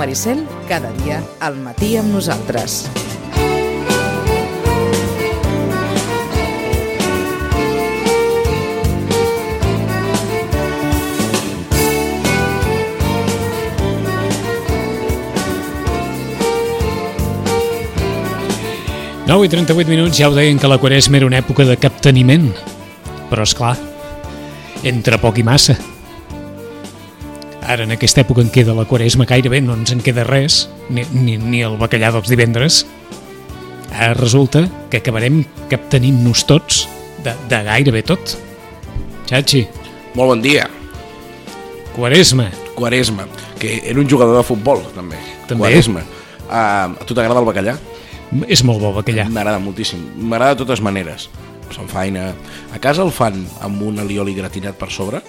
Maricel, cada dia, al matí amb nosaltres. Nou i 38 minuts ja ho deien que la Quaresma era una època de capteniment. Però, és clar, entre poc i massa. Ara, en aquesta època en queda la Quaresma, gairebé no ens en queda res, ni, ni, ni el bacallà dels divendres. Ara resulta que acabarem captenint-nos tots de, de gairebé tot. Xachi, Molt bon dia. Quaresma, Quaresma, que era un jugador de futbol, també. També. Quaresma. Uh, a tu t'agrada el bacallà? és molt bo bacallà. M'agrada moltíssim. M'agrada de totes maneres. Se'n faina. A casa el fan amb un alioli gratinat per sobre?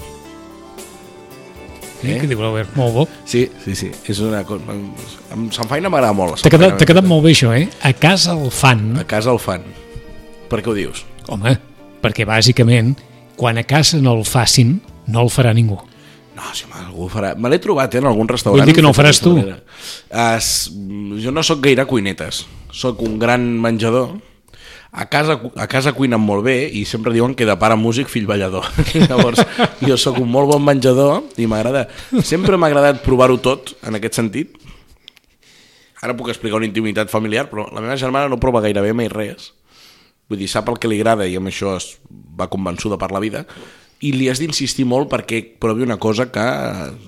Eh? Que diu l'Albert, molt bo. Sí, sí, sí. És una cosa... Amb Sant Faina m'agrada molt. T'ha quedat, quedat molt bé això, eh? A casa el fan, A casa el fan. Per què ho dius? home, perquè bàsicament, quan a casa no el facin, no el farà ningú. No, si algú farà... Me l'he trobat eh, en algun restaurant. Vull dir que no ho faràs tu. Es... Jo no sóc gaire cuinetes. Sóc un gran menjador. A casa, a casa cuinen molt bé i sempre diuen que de pare músic, fill ballador. Llavors, jo sóc un molt bon menjador i m'agrada... Sempre m'ha agradat provar-ho tot, en aquest sentit. Ara puc explicar una intimitat familiar, però la meva germana no prova gairebé mai res. Vull dir, sap el que li agrada i amb això es va convençuda per la vida i li has d'insistir molt perquè provi una cosa que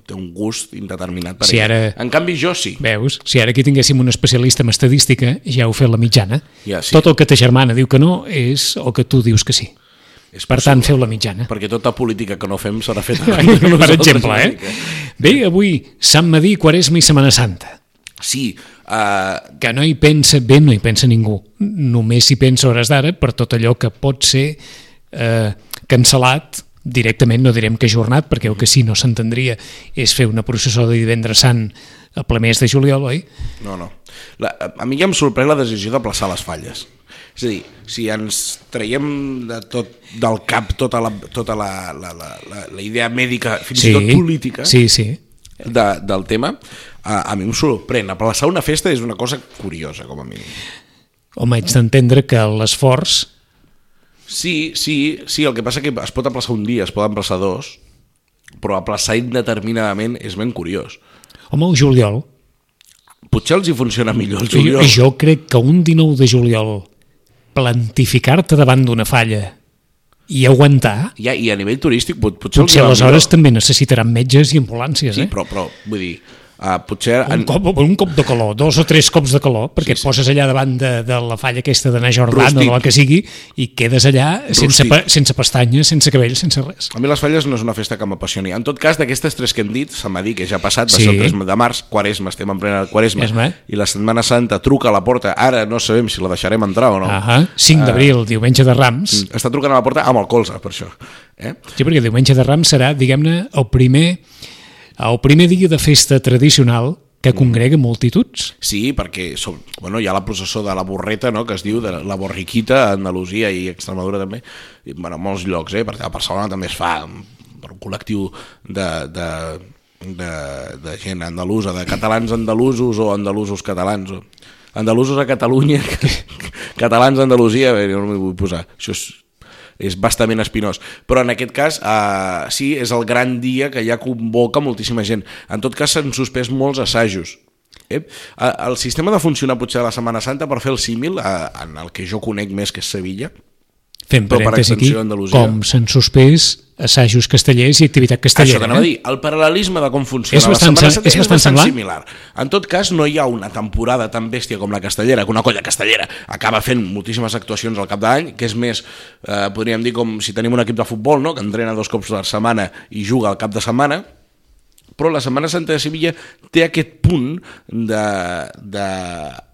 té un gust indeterminat per Si ella. ara- En canvi, jo sí. Veus? Si ara aquí tinguéssim un especialista en estadística, ja heu fet la mitjana. Ja, sí. Tot el que ta germana diu que no és el que tu dius que sí. És Per tant, feu la mitjana. Perquè tota política que no fem serà feta per exemple, eh? Bé, avui, Sant Madí, Quaresma i Setmana Santa. Sí, uh, Que no hi pensa bé, no hi pensa ningú. Només hi pensa hores d'ara per tot allò que pot ser eh, cancel·lat directament, no direm que ajornat, perquè el que sí no s'entendria és fer una processó de divendres sant a ple mes de juliol, oi? no, no. La, a mi ja em sorprèn la decisió de plaçar les falles. És a dir, si ens traiem de tot, del cap tota la, tota la, la, la, la, la idea mèdica, fins i tot política, Sí, sí. de, del tema, a, a mi em sorprèn. Aplaçar una festa és una cosa curiosa, com a mínim. Home, haig d'entendre que l'esforç... Sí, sí, sí, el que passa que es pot aplaçar un dia, es poden aplaçar dos, però aplaçar indeterminadament és ben curiós. Home, el juliol. Potser els hi funciona millor el Jo, juliol. jo crec que un 19 de juliol plantificar-te davant d'una falla i aguantar, Ja, I a nivell turístic pot, potser, potser aleshores millor. també necessitaran metges i ambulàncies, Sí, eh? però, però vull dir, uh, potser... Un cop, un cop de calor, dos o tres cops de calor, perquè Sí, et sí. poses allà davant de, de la falla aquesta d'anar Jordana o la que sigui i quedes allà sense, pa, sense pestanyes, sense cabell, sense res. A mi les falles no és una festa que m'apassioni. En tot cas, d'aquestes tres que hem dit, se'm va dir que ja ha passat, va Sí. ser el 3 de març, Quaresma, estem en plena Quaresma, Quaresma. i la Setmana Santa truca a la porta, ara no sabem si la deixarem entrar o no. Ahà, 5 d'abril, diumenge de Rams. Està trucant a la porta amb el colze, per això. Eh? Sí, perquè diumenge de Rams serà, diguem-ne, el primer, el primer dia de festa tradicional que congrega multituds. Sí, perquè som, bueno, hi ha la processó de la borreta, no?, que es diu de la borriquita a Andalusia i Extremadura també, i, bueno, molts llocs, eh? perquè a Barcelona també es fa per un col·lectiu de, de, de, de gent andalusa, de catalans andalusos o andalusos catalans, o andalusos a Catalunya, catalans a Andalusia, bé, no m'hi vull posar, això és, és bastament espinós. Però en aquest cas, eh, sí, és el gran dia que ja convoca moltíssima gent. En tot cas, s'han suspès molts assajos. Eh? Eh, El sistema de funcionar potser la Setmana Santa per fer el símil, eh, en el que jo conec més que és Sevilla, Fem Però per parèntesi aquí, extensió a Andalusia. com s'han suspès assajos castellers i activitat Això castellera. t'anava a eh? dir, el paral·lelisme de com funciona És bastant la Setmana Santa és bastant semblant. similar. En tot cas, no hi ha una temporada tan bèstia com la castellera, que una colla castellera acaba fent moltíssimes actuacions al cap d'any, que és més, eh, podríem dir, com si tenim un equip de futbol, no?, que entrena dos cops per setmana i juga al cap de setmana, però la Setmana Santa de Sevilla té aquest punt de, de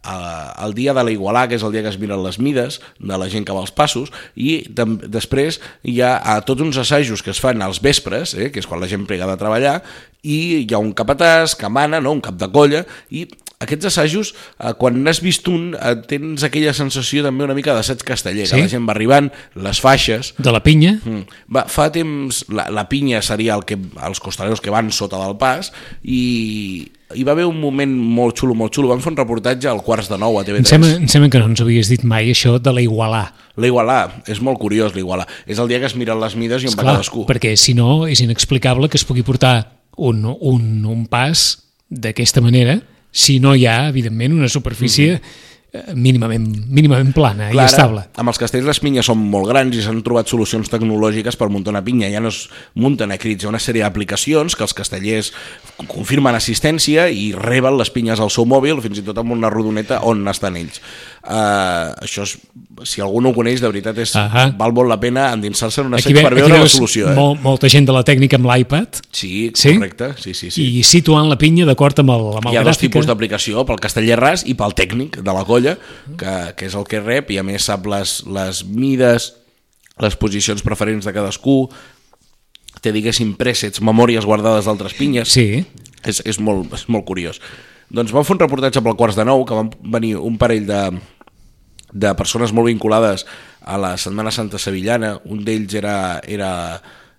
a, el dia de la Igualà, que és el dia que es miren les mides de la gent que va als passos, i de, després hi ha a, tots uns assajos que es fan als vespres, eh, que és quan la gent prega de treballar, i hi ha un capatàs que mana, no? un cap de colla, i aquests assajos, eh, quan n'has vist un, eh, tens aquella sensació també una mica d'assaig casteller, sí? que la gent va arribant, les faixes... De la pinya? Mm. Va, fa temps, la, la pinya seria el que, els costaleros que van sota del pas, i hi va haver un moment molt xulo, molt xulo. Vam fer un reportatge al quarts de nou a TV3. Em sembla, em sembla que no ens havies dit mai això de la Igualà. La Igualà, és molt curiós la Igualà. És el dia que es miren les mides i on Esclar, va cadascú. perquè si no és inexplicable que es pugui portar un, un, un pas d'aquesta manera si no hi ha, evidentment, una superfície mm -hmm mínimament, mínimament plana Clar, i estable. Amb els castells les pinyes són molt grans i s'han trobat solucions tecnològiques per muntar una pinya. Ja no es munten a crits, hi ha una sèrie d'aplicacions que els castellers confirmen assistència i reben les pinyes al seu mòbil, fins i tot amb una rodoneta on estan ells. Uh, això és, si algú no ho coneix, de veritat és, uh -huh. val molt la pena endinsar-se en una sec per veure la solució. Eh? Mol, molta gent de la tècnica amb l'iPad. Sí, sí, correcte. Sí, sí, sí. I situant la pinya d'acord amb el, amb el Hi ha gràfic. dos tipus d'aplicació, pel casteller ras i pel tècnic de la colla, que, que és el que rep, i a més sap les, les mides, les posicions preferents de cadascú, té, diguéssim, presets, memòries guardades d'altres pinyes. Sí. És, és, molt, és molt curiós. Doncs vam fer un reportatge pel Quarts de Nou, que van venir un parell de, de persones molt vinculades a la Setmana Santa Sevillana. Un d'ells era, era,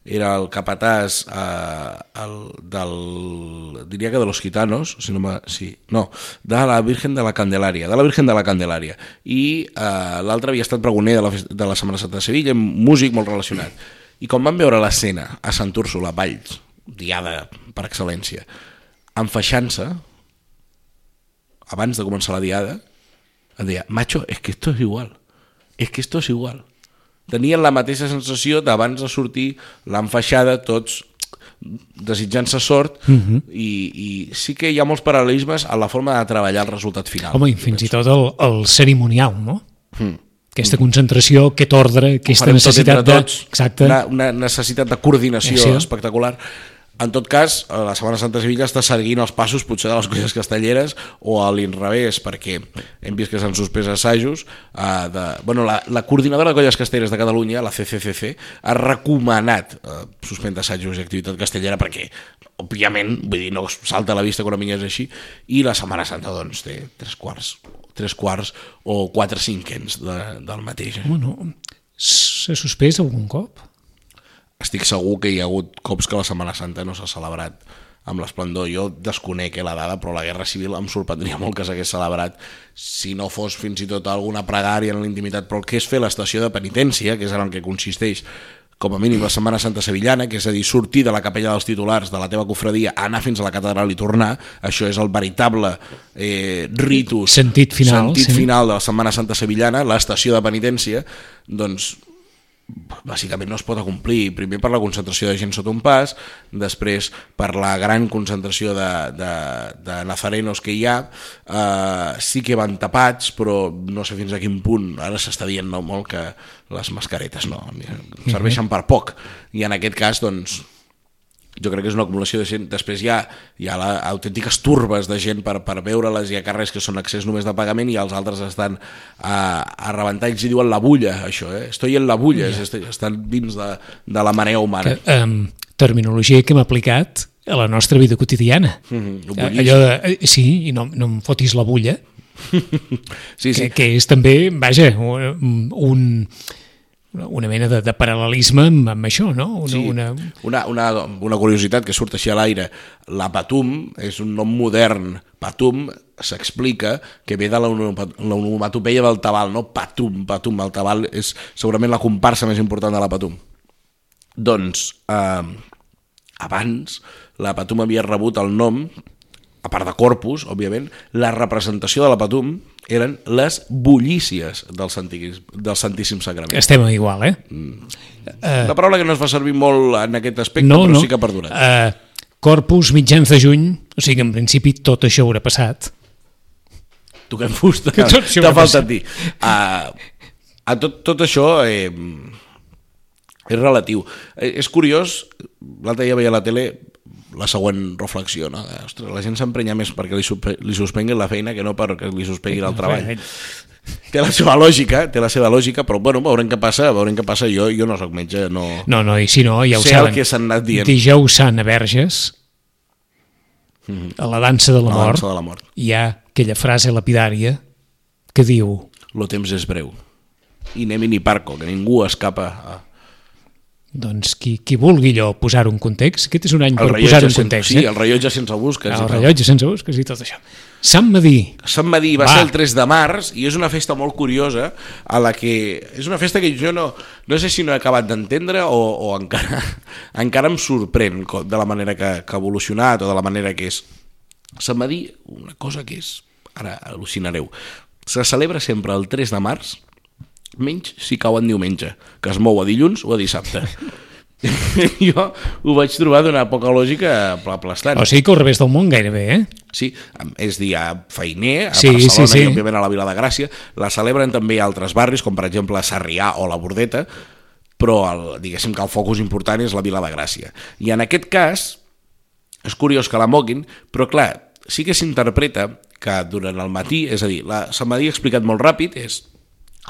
era el capatàs eh, el, del, diria que de los gitanos, si no, sí, no, de la Virgen de la Candelaria, de la Virgen de la Candelaria. I eh, l'altre havia estat pregoner de la, de la Setmana Santa de Sevilla, músic molt relacionat. I quan van veure l'escena a Sant Úrsula, Valls, diada per excel·lència, enfaixant-se, abans de començar la diada, em deia, macho, es que esto es igual, es que esto es igual. Tenien la mateixa sensació d'abans de sortir l'enfaixada, tots desitjant-se sort uh -huh. i, i sí que hi ha molts paral·lelismes a la forma de treballar el resultat final. Home, i fins i tot el, el cerimonial, no? Mm. Aquesta concentració, aquest ordre, aquesta necessitat de... Tots, Exacte. Una, una necessitat de coordinació sí. espectacular. En tot cas, la Setmana Santa de Sevilla està seguint els passos potser de les colles castelleres o a l'inrevés, perquè hem vist que s'han suspès assajos. Uh, de, bueno, la, la coordinadora de colles castelleres de Catalunya, la CCCC, ha recomanat uh, suspendre assajos i activitat castellera perquè, òbviament, vull dir, no salta a la vista minya és així, i la Setmana Santa, doncs, té tres quarts tres quarts o quatre cinquens de, del mateix. Bueno, s'ha suspès algun cop? Estic segur que hi ha hagut cops que la Setmana Santa no s'ha celebrat amb l'esplendor. Jo desconec eh, la dada, però la Guerra Civil em sorprendria molt que s'hagués celebrat si no fos fins i tot alguna pregària en l'intimitat, però el que és fer l'estació de penitència, que és en el que consisteix com a mínim la Setmana Santa Sevillana, que és a dir, sortir de la capella dels titulars de la teva cofradia, anar fins a la catedral i tornar, això és el veritable eh, ritus, sentit final, sentit sí. final de la Setmana Santa Sevillana, l'estació de penitència, doncs bàsicament no es pot acomplir primer per la concentració de gent sota un pas després per la gran concentració de, de, de nazarenos que hi ha. Eh, sí que van tapats però no sé fins a quin punt ara s'està dient no, molt que les mascaretes no, serveixen per poc. I en aquest cas doncs jo crec que és una acumulació de gent. Després hi ha, hi ha la, autèntiques turbes de gent per, per veure-les, hi ha carrers que són accés només de pagament i els altres estan a, a rebentar, ells hi diuen la bulla, això, eh? Estoy en la bulla, yeah. estan dins de, de la marea humana. Que, um, terminologia que hem aplicat a la nostra vida quotidiana. Mm -hmm, Allò de, eh, sí, i no, no em fotis la bulla, sí, sí. Que, que és també, vaja, un, un una mena de, de paral·lelisme amb, amb això, no? Una, sí, una... Una, una, una curiositat que surt així a l'aire. La Patum és un nom modern. Patum s'explica que ve de l'onomatopeia del tabal, no? Patum, Patum. El tabal és segurament la comparsa més important de la Patum. Doncs, eh, abans, la Patum havia rebut el nom a part de corpus, òbviament, la representació de la Patum eren les bullícies del, Santíssim, del Santíssim Sagrament. Estem igual, eh? Mm. La paraula que no es fa servir molt en aquest aspecte, no, però no. sí que ha perdurat. Uh, corpus, mitjans de juny, o sigui que en principi tot això haurà passat. Toquem fusta, t'ha faltat dir. Uh, a tot, tot això eh, és relatiu. Eh, és curiós, l'altre dia veia a la tele la següent reflexió, no? Ostres, la gent s'emprenya més perquè li, li suspenguin la feina que no perquè li suspenguin el treball. Té la seva lògica, té la seva lògica, però bueno, veurem què passa, veurem què passa. Jo, jo no sóc metge, no... No, no, i si no, ja ho Sé el saben. que s'han anat dient. Dijous Sant a Verges, a la dansa de la La mort, dansa de la mort. hi ha aquella frase lapidària que diu Lo temps és breu. I anem ni parco, que ningú escapa a... doncs qui, qui vulgui allò posar-ho en context, aquest és un any per El rellotge, en sense, context. sí, eh? el rellotge sense busques. el rellotge sense busques i tot això. Sant Madí, Sant Madí va, Va. ser el 3 de març i és una festa molt curiosa a la que... És una festa que jo no, no sé si no he acabat d'entendre o, o encara, encara em sorprèn de la manera que, que ha evolucionat o de la manera que és. Sant Madí, una cosa que és... Ara al·lucinareu. Se celebra sempre el 3 de març, menys si cau en diumenge, que es mou a dilluns o a dissabte. jo ho vaig trobar d'una poca lògica pla- aplastant. o sigui que al revés del món gairebé, eh? Sí, és dia feiner, a Sí, Barcelona sí, sí. i òbviament a la Vila de Gràcia. La celebren també altres barris, com per exemple Sarrià o la Bordeta, però el, diguéssim que el focus important és la Vila de Gràcia. I en aquest cas, és curiós que la moguin, però clar, sí que s'interpreta que durant el matí, és a dir, la, Sant Madí explicat molt ràpid, és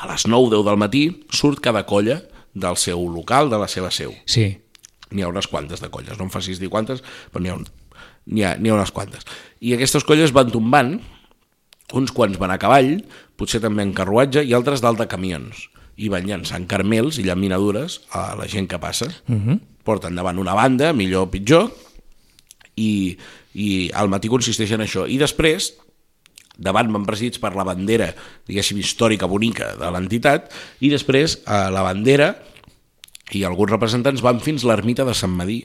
a les 9-10 del matí surt cada colla del seu local, de la seva seu Sí. n'hi ha unes quantes de colles, no em facis dir quantes, però n'hi ha, un, ha, ha unes quantes. I aquestes colles van tombant, uns quants van a cavall, potser també en carruatge, i altres dalt de camions. I van llançant carmels i llaminadures a la gent que passa. Uh -huh. Porten davant una banda, millor o pitjor, i, i al matí consisteix en això. I després, davant van presidits per la bandera, diguéssim, històrica, bonica de l'entitat, i després eh, la bandera i alguns representants van fins l'ermita de Sant Madí,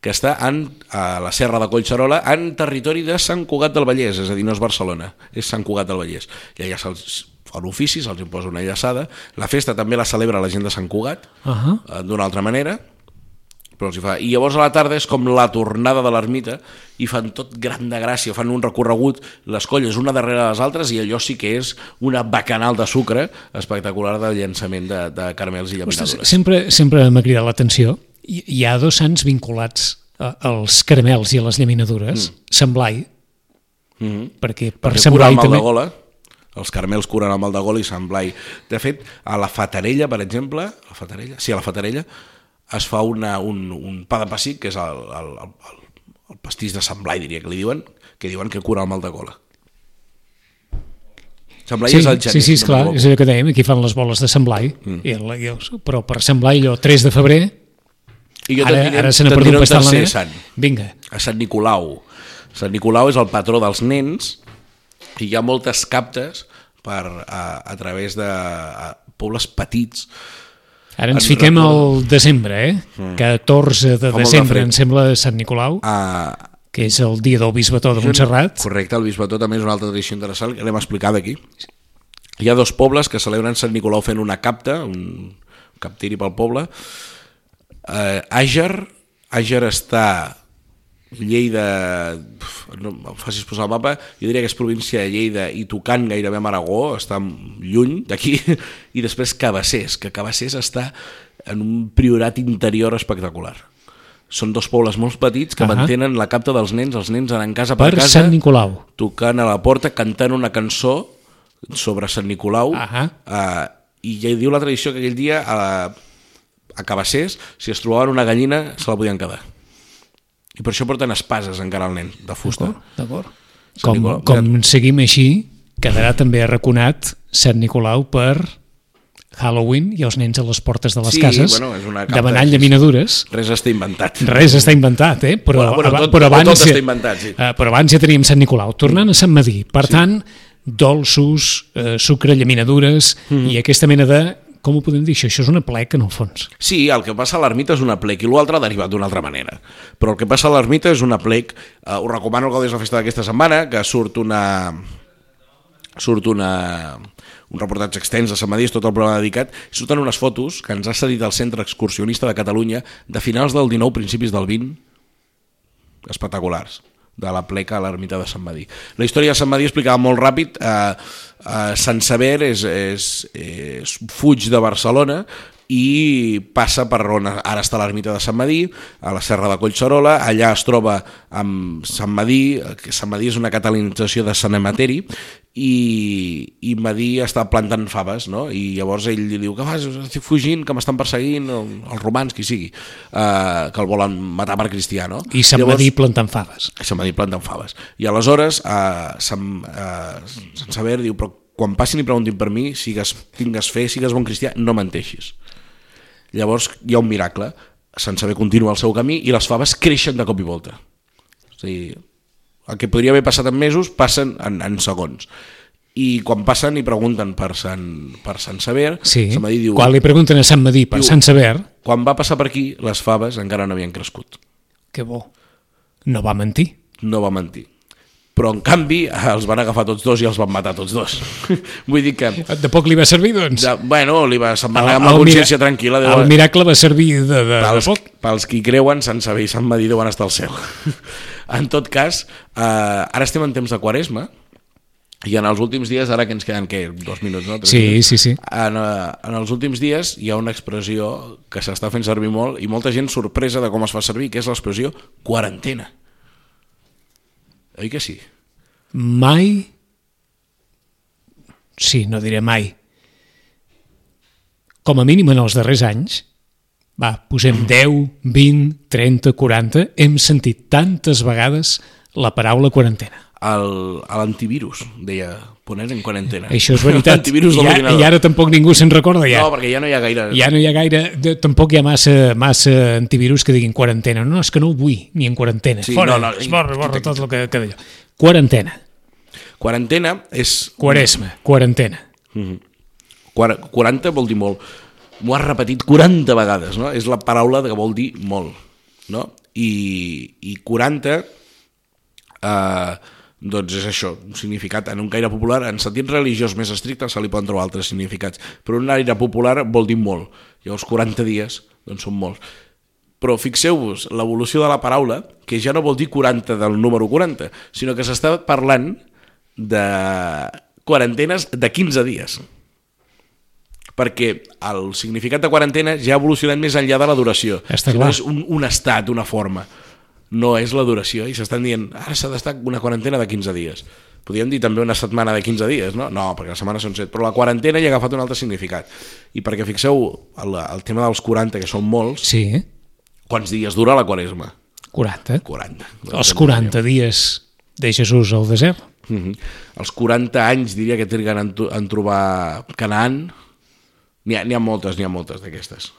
que està en, a la serra de Collserola, en territori de Sant Cugat del Vallès, és a dir, no és Barcelona, és Sant Cugat del Vallès. I allà se'ls fan oficis, se'ls imposa una llaçada. La festa també la celebra la gent de Sant Cugat, Uh -huh. eh, d'una altra manera, però els hi fa. I llavors a la tarda és com la tornada de l'ermita i fan tot gran de gràcia, fan un recorregut, les colles una darrere les altres i allò sí que és una bacanal de sucre espectacular de llançament de, de caramels i Ostres, llaminadures. sempre, sempre m'ha cridat l'atenció. Hi, hi ha dos sants vinculats a- als caramels i a les llaminadures. Mm. Sant Blai, Mm -hmm. perquè per perquè Sant Blai també... de gola els caramels curen el mal de gola i Sant Blai de fet a la Fatarella per exemple a la Fatarella, sí, a la Fatarella es fa una, un, un pa de pessic que és el, el, el, el pastís de Sant Blai diria que li diuen que diuen que cura el mal de gola Sant Blai Sí, és el sí, gener sí, si és no clar, m'equivoco. és allò que dèiem, aquí fan les boles de Sant Blai, mm. i el, i però per Sant Blai allò 3 de febrer, I jo ara, ara se n'ha perdut bastant la nena. sant Vinga, a Sant Nicolau. Sant Nicolau és el patró dels nens i hi ha moltes captes per, a, a través de a, pobles petits ara ens Ens fiquem recordo- al desembre, eh? 14 de Fa desembre, em sembla, Sant Nicolau, a, que és el dia del bisbató de Montserrat. Correcte, el bisbató també és una altra tradició interessant que l'hem explicat aquí. Hi ha dos pobles que celebren Sant Nicolau fent una capta, un captiri pel poble. Eh, Àger, Àger està Lleida, no em facis posar el mapa, jo diria que és província de Lleida i tocant gairebé amb Aragó, està lluny d'aquí, i després Cabassers, que Cabassers està en un priorat interior espectacular. Són dos pobles molt petits que Ahà. mantenen la capta dels nens, els nens anant casa per, Per casa, Sant Nicolau. tocant a la porta, cantant una cançó sobre Sant Nicolau, Ahà. eh, i ja diu la tradició que aquell dia a, a Cabassers, si es trobaven una gallina, se la podien quedar. I per això porten espases encara al nen, de fusta. D'acord. Com, Nicolau, com seguim així, quedarà també arraconat Sant Nicolau per Halloween i els nens a les portes de les Sí, cases bueno, és una demanant llaminadures. Res està inventat. Res està inventat, eh? Però, Bueno, bueno, tot- però, tot abans, està inventat, sí. eh, però abans ja teníem Sant Nicolau. Tornant a Sant Madí, per tant, dolços, eh, sucre, llaminadures Mm-hmm. i aquesta mena de... Com ho podem dir? Això, això és una plec, en el fons. Sí, el que passa a l'ermita és una plec i l'altre derivat d'una altra manera. Però el que passa a l'ermita és una plec. Eh, us recomano que gaudis la festa d'aquesta setmana, que surt una surt una, un reportatge extens de Sant Madí, és tot el programa dedicat, i surten unes fotos que ens ha cedit el Centre Excursionista de Catalunya de finals del 19, principis del 20, espectaculars de la pleca a l'ermita de Sant Madí. La història de Sant Madí explicava molt ràpid. Eh, eh, Sant Sever és, és, és fuig de Barcelona i passa per on ara està l'ermita de Sant Madí, a la serra de Collserola, allà es troba amb Sant Madí, que Sant Madí és una catalanització de Sant Emateri, i, i Madí està plantant faves, no? i llavors ell li diu que fas, estic fugint, que m'estan perseguint els romans, qui sigui, eh, que el volen matar per cristià. No? I Sant Madí plantant faves. Sant Madí plantant faves. I aleshores eh, Sant, eh, Sant Saber diu, però quan passin i preguntin per mi, sigues, tingues fe, sigues bon cristià, no menteixis. Llavors hi ha un miracle, Sant Saber continua el seu camí i les faves creixen de cop i volta. És a dir, el que podria haver passat en mesos passen en, en segons. I quan passen i pregunten per Sant, per Sant Saber, Sí, Sant Madí diu, quan li pregunten a Sant Madí per diu- Sant Saber, quan va passar per aquí, les faves encara no havien crescut. que bo, no va mentir. No va mentir. Però, en canvi, els van agafar tots dos i els van matar tots dos. Vull dir que... De poc li va servir, doncs? Ja, bueno, li va, se'n va anar amb la consciència mira- tranquil·la. El Deu, miracle va servir de, de, de pels, poc. pels qui creuen, Sant Saber i Sant Madí deuen estar al cel. en tot cas, eh, ara estem en temps de quaresma, i en els últims dies, ara que ens queden, què, dos minuts, no? Tres Sí, minuts? sí, sí. En, eh, en els últims dies hi ha una expressió que s'està fent servir molt i molta gent sorpresa de com es fa servir, que és l'expressió quarantena. Oi que sí? Mai, sí, no diré mai, com a mínim en els darrers anys, va, posem 10, 20, 30, 40, hem sentit tantes vegades la paraula quarantena. El- a l'antivirus, deia, poner en quarantena. Això és veritat. L'antivirus de I, a-. I ara tampoc ningú se'n recorda ja. No, perquè ja no hi ha gaire... Ja no hi ha gaire, de, tampoc hi ha massa, massa antivirus que diguin quarantena. No, és que no ho vull, ni en quarantena. Sí, Fora, no, no, esborra, esborra tot el que, que d'allò. Quarantena, Quarantena és... quaresma, quarantena. Quar- 40 vol dir molt. M'ho has repetit 40 vegades, no? És la paraula que vol dir molt, no? I, i 40, eh, doncs és això, un significat en un caire popular, en sentit religiós més estricte se li poden trobar altres significats, però un aire popular vol dir molt. Llavors 40 dies, doncs són molts. Però fixeu-vos l'evolució de la paraula, que ja no vol dir 40 del número 40, sinó que s'està parlant de quarantenes de 15 dies perquè el significat de quarantena ja ha evolucionat més enllà de la duració. Està clar. és un, un estat, una forma. No és la duració. I s'estan dient, ara s'ha d'estar una quarantena de 15 dies. Podríem dir també una setmana de 15 dies, no? No, perquè la setmana són 7. Però la quarantena ja ha agafat un altre significat. I perquè fixeu el, el tema dels 40, que són molts, Sí, quants dies dura la quaresma? 40. 40. Els 40 dies de Jesús al desert. Mm -hmm. Els 40 anys diria que triguen en, en trobar Canaan. N'hi ha, ha moltes, n'hi ha moltes d'aquestes.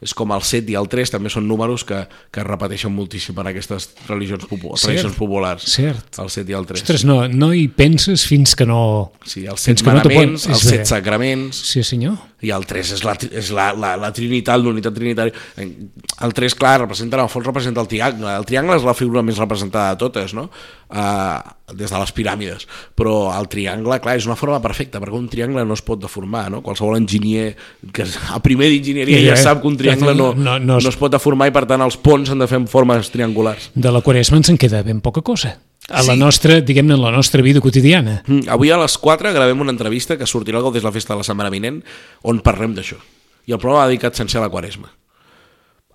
És com el 7 i el 3 també són números que, que es repeteixen moltíssim en aquestes religions, popu Cert. tradicions populars. Cert. El 7 i el 3. Ostres, no, no hi penses fins que no... Sí, els fins 7 que no t'ho manaments, pon- els és 7 bé. sacraments, Sí, senyor. i el 3 és la, és la, la, la trinitat, l'unitat trinitària. El 3, clar, representa, en el fons representa el triangle. El triangle és la figura més representada de totes, no? Uh, des de les piràmides. Però el triangle, clar, és una forma perfecta, perquè un triangle no es pot deformar, no? Qualsevol enginyer que a primer d'enginyeria Sí, ja eh? sap que un triangle no, No- no, es- no es pot deformar i, per tant, els ponts han de fer en formes triangulars. De la quaresma ens en queda ben poca cosa. A la Sí. nostra, diguem-ne, la nostra vida quotidiana. Mm, Avui a les 4 gravem una entrevista que sortirà al des de la festa de la setmana vinent on parlem d'això. I el programa va dedicat sencer a la quaresma.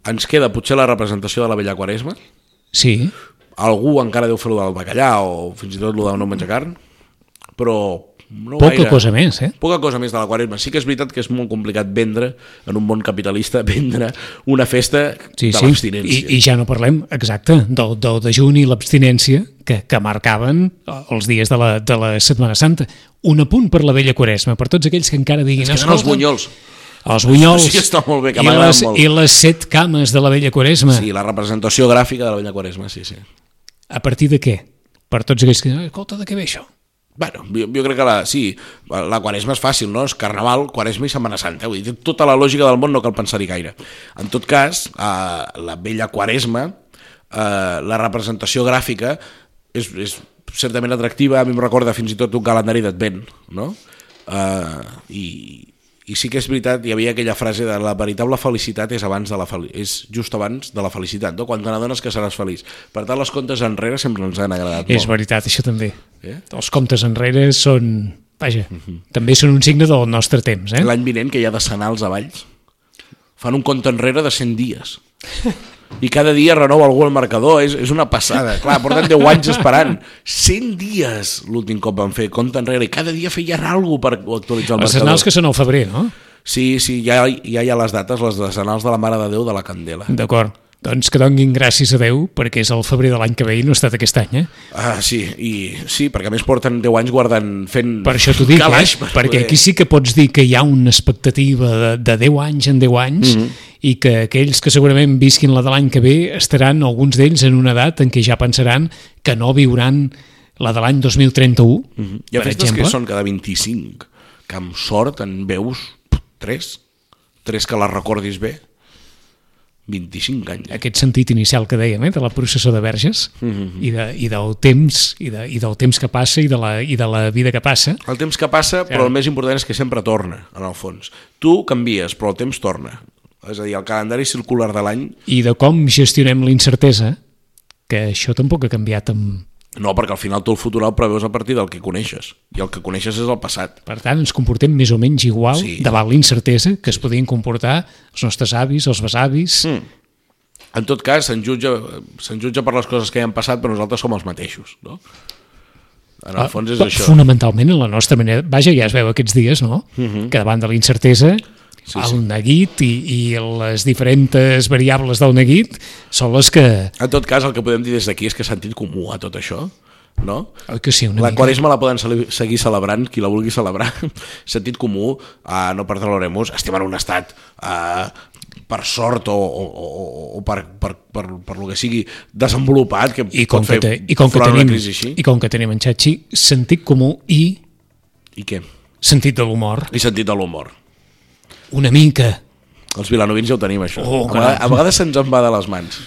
Ens queda potser la representació de la vella quaresma. Sí, Algú encara deu fer-lo del bacallà o fins i tot lo de no menjar carn. Però no poca gaire. cosa més, eh? Poca cosa més de la quaresma. Sí que és veritat que és molt complicat vendre, en un món capitalista, vendre una festa Sí, de sí. I, l'abstinència. I ja no parlem, exacte, del, del dejuni i l'abstinència que, que marcaven els dies de la, de la Setmana Santa. Un apunt per la vella quaresma, per tots aquells que encara diguin... Es queden els "Escolta, bunyols. Els bunyols. Sí, està molt bé, que I les, molt. I les set cames de la vella quaresma. Sí, la representació gràfica de la vella quaresma, sí, sí. A partir de què? Per tots aquells que diuen, escolta, de què ve això? Bueno, jo, jo crec que la, sí, la quaresma és fàcil, no? És carnaval, quaresma i setmana santa. Vull dir, tota la lògica del món, no cal pensar-hi gaire. En tot cas, eh, la vella quaresma, eh, la representació gràfica és, és certament atractiva, a mi em recorda fins i tot un calendari d'advent, no? Eh, i, i sí que és veritat, hi havia aquella frase de la veritable felicitat és abans de la fel és just abans de la felicitat, no? quan te n'adones que seràs feliç. Per tant, les comptes enrere sempre ens han agradat És molt. veritat, això també. Eh? Els comptes enrere són... Vaja, també són un signe del nostre temps, eh? L'any vinent que hi ha de senals a Valls, fan un compte enrere de 100 dies. I cada dia renova algú el marcador, és, és una passada. Clar, porten 10 anys esperant. 100 dies l'últim cop van fer compte enrere i cada dia feien alguna per actualitzar el Els marcador. anals que són al febrer, no? Sí, sí, ja, ja hi ha les dates, les decenals de la Mare de Déu de la Candela. D'acord. Doncs que donguin gràcies a Déu perquè és el febrer de l'any que ve i no ha estat aquest any, eh? Ah, sí, i sí, perquè a més porten 10 anys guardant, fent Per això t'ho dic, eh? calaix per perquè poder- aquí sí que pots dir que hi ha una expectativa de, de 10 anys en 10 anys mm -hmm. i que aquells que segurament visquin la de l'any que ve estaran, alguns d'ells, en una edat en què ja pensaran que no viuran la de l'any 2031, mm -hmm. Hi ha per festes exemple. que són cada 25, que amb sort en veus 3, 3 que les recordis bé, 25 anys. Aquest sentit inicial que dèiem, eh, de la processó de verges mm. -hmm. i, de, i del temps i, de, i del temps que passa i de la, i de la vida que passa El temps que passa, però el més important és que sempre torna, en el fons. Tu canvies, però el temps torna. És a dir, el calendari circular de l'any i de com gestionem la incertesa que això tampoc ha canviat amb, No, perquè al final tu el futur el preveus a partir del que coneixes. I el que coneixes és el passat. Per tant, ens comportem més o menys igual Sí. davant la incertesa que es podien comportar els nostres avis, els besavis... Mm. En tot cas, se'n jutja, se'n jutja per les coses que hi han passat, però nosaltres som els mateixos, no? En el fons és això. Fonamentalment, en la nostra manera... Vaja, ja es veu aquests dies, no? Uh -huh. Que davant de la incertesa, Sí, el neguit i, i les diferents variables del neguit són les que... En tot cas, el que podem dir des d'aquí és que sentit comú a tot això, no? Oi que sí, una La mica? quaresma la poden seguir celebrant, qui la vulgui celebrar. Sentit comú, uh, no per l'Oremus, estem en un estat, uh, per sort o, o, o, o per, per, per, per lo que sigui, desenvolupat, que I com, pot que, fer i, com que a tenim, crisi així. I com que tenim en Xachi, sentit comú i I què? sentit de l'humor. I sentit de l'humor. Una mica. Els vilanovins ja ho tenim, això. Oh, a, vegades, a vegades se'ns en va de les mans.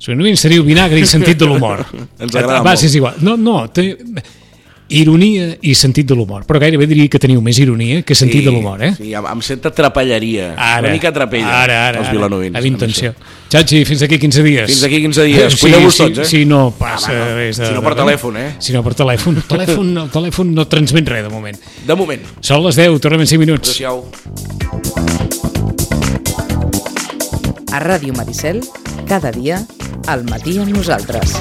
Sovint seria vinagre i sentit de l'humor. Ens agrada Va, molt. és igual. No, no, té... ironia i sentit de l'humor. Però gairebé diria que teniu més ironia que sentit de l'humor, eh? Sí, amb, amb certa trapelleria. una mica trapella, ara, ara, els ara, vilanovins. amb intenció. Xachi, fins aquí 15 dies. Fins aquí 15 dies. Cuideu-vos sí, tots, eh? Si no passa Home, no. Si no per de- telèfon, eh? Si no per telèfon. El telèfon, el telèfon no transmet res, de moment. De moment. Són les 10, tornem en 5 minuts. Adéu-siau. A Ràdio Maricel, cada dia, al matí amb nosaltres.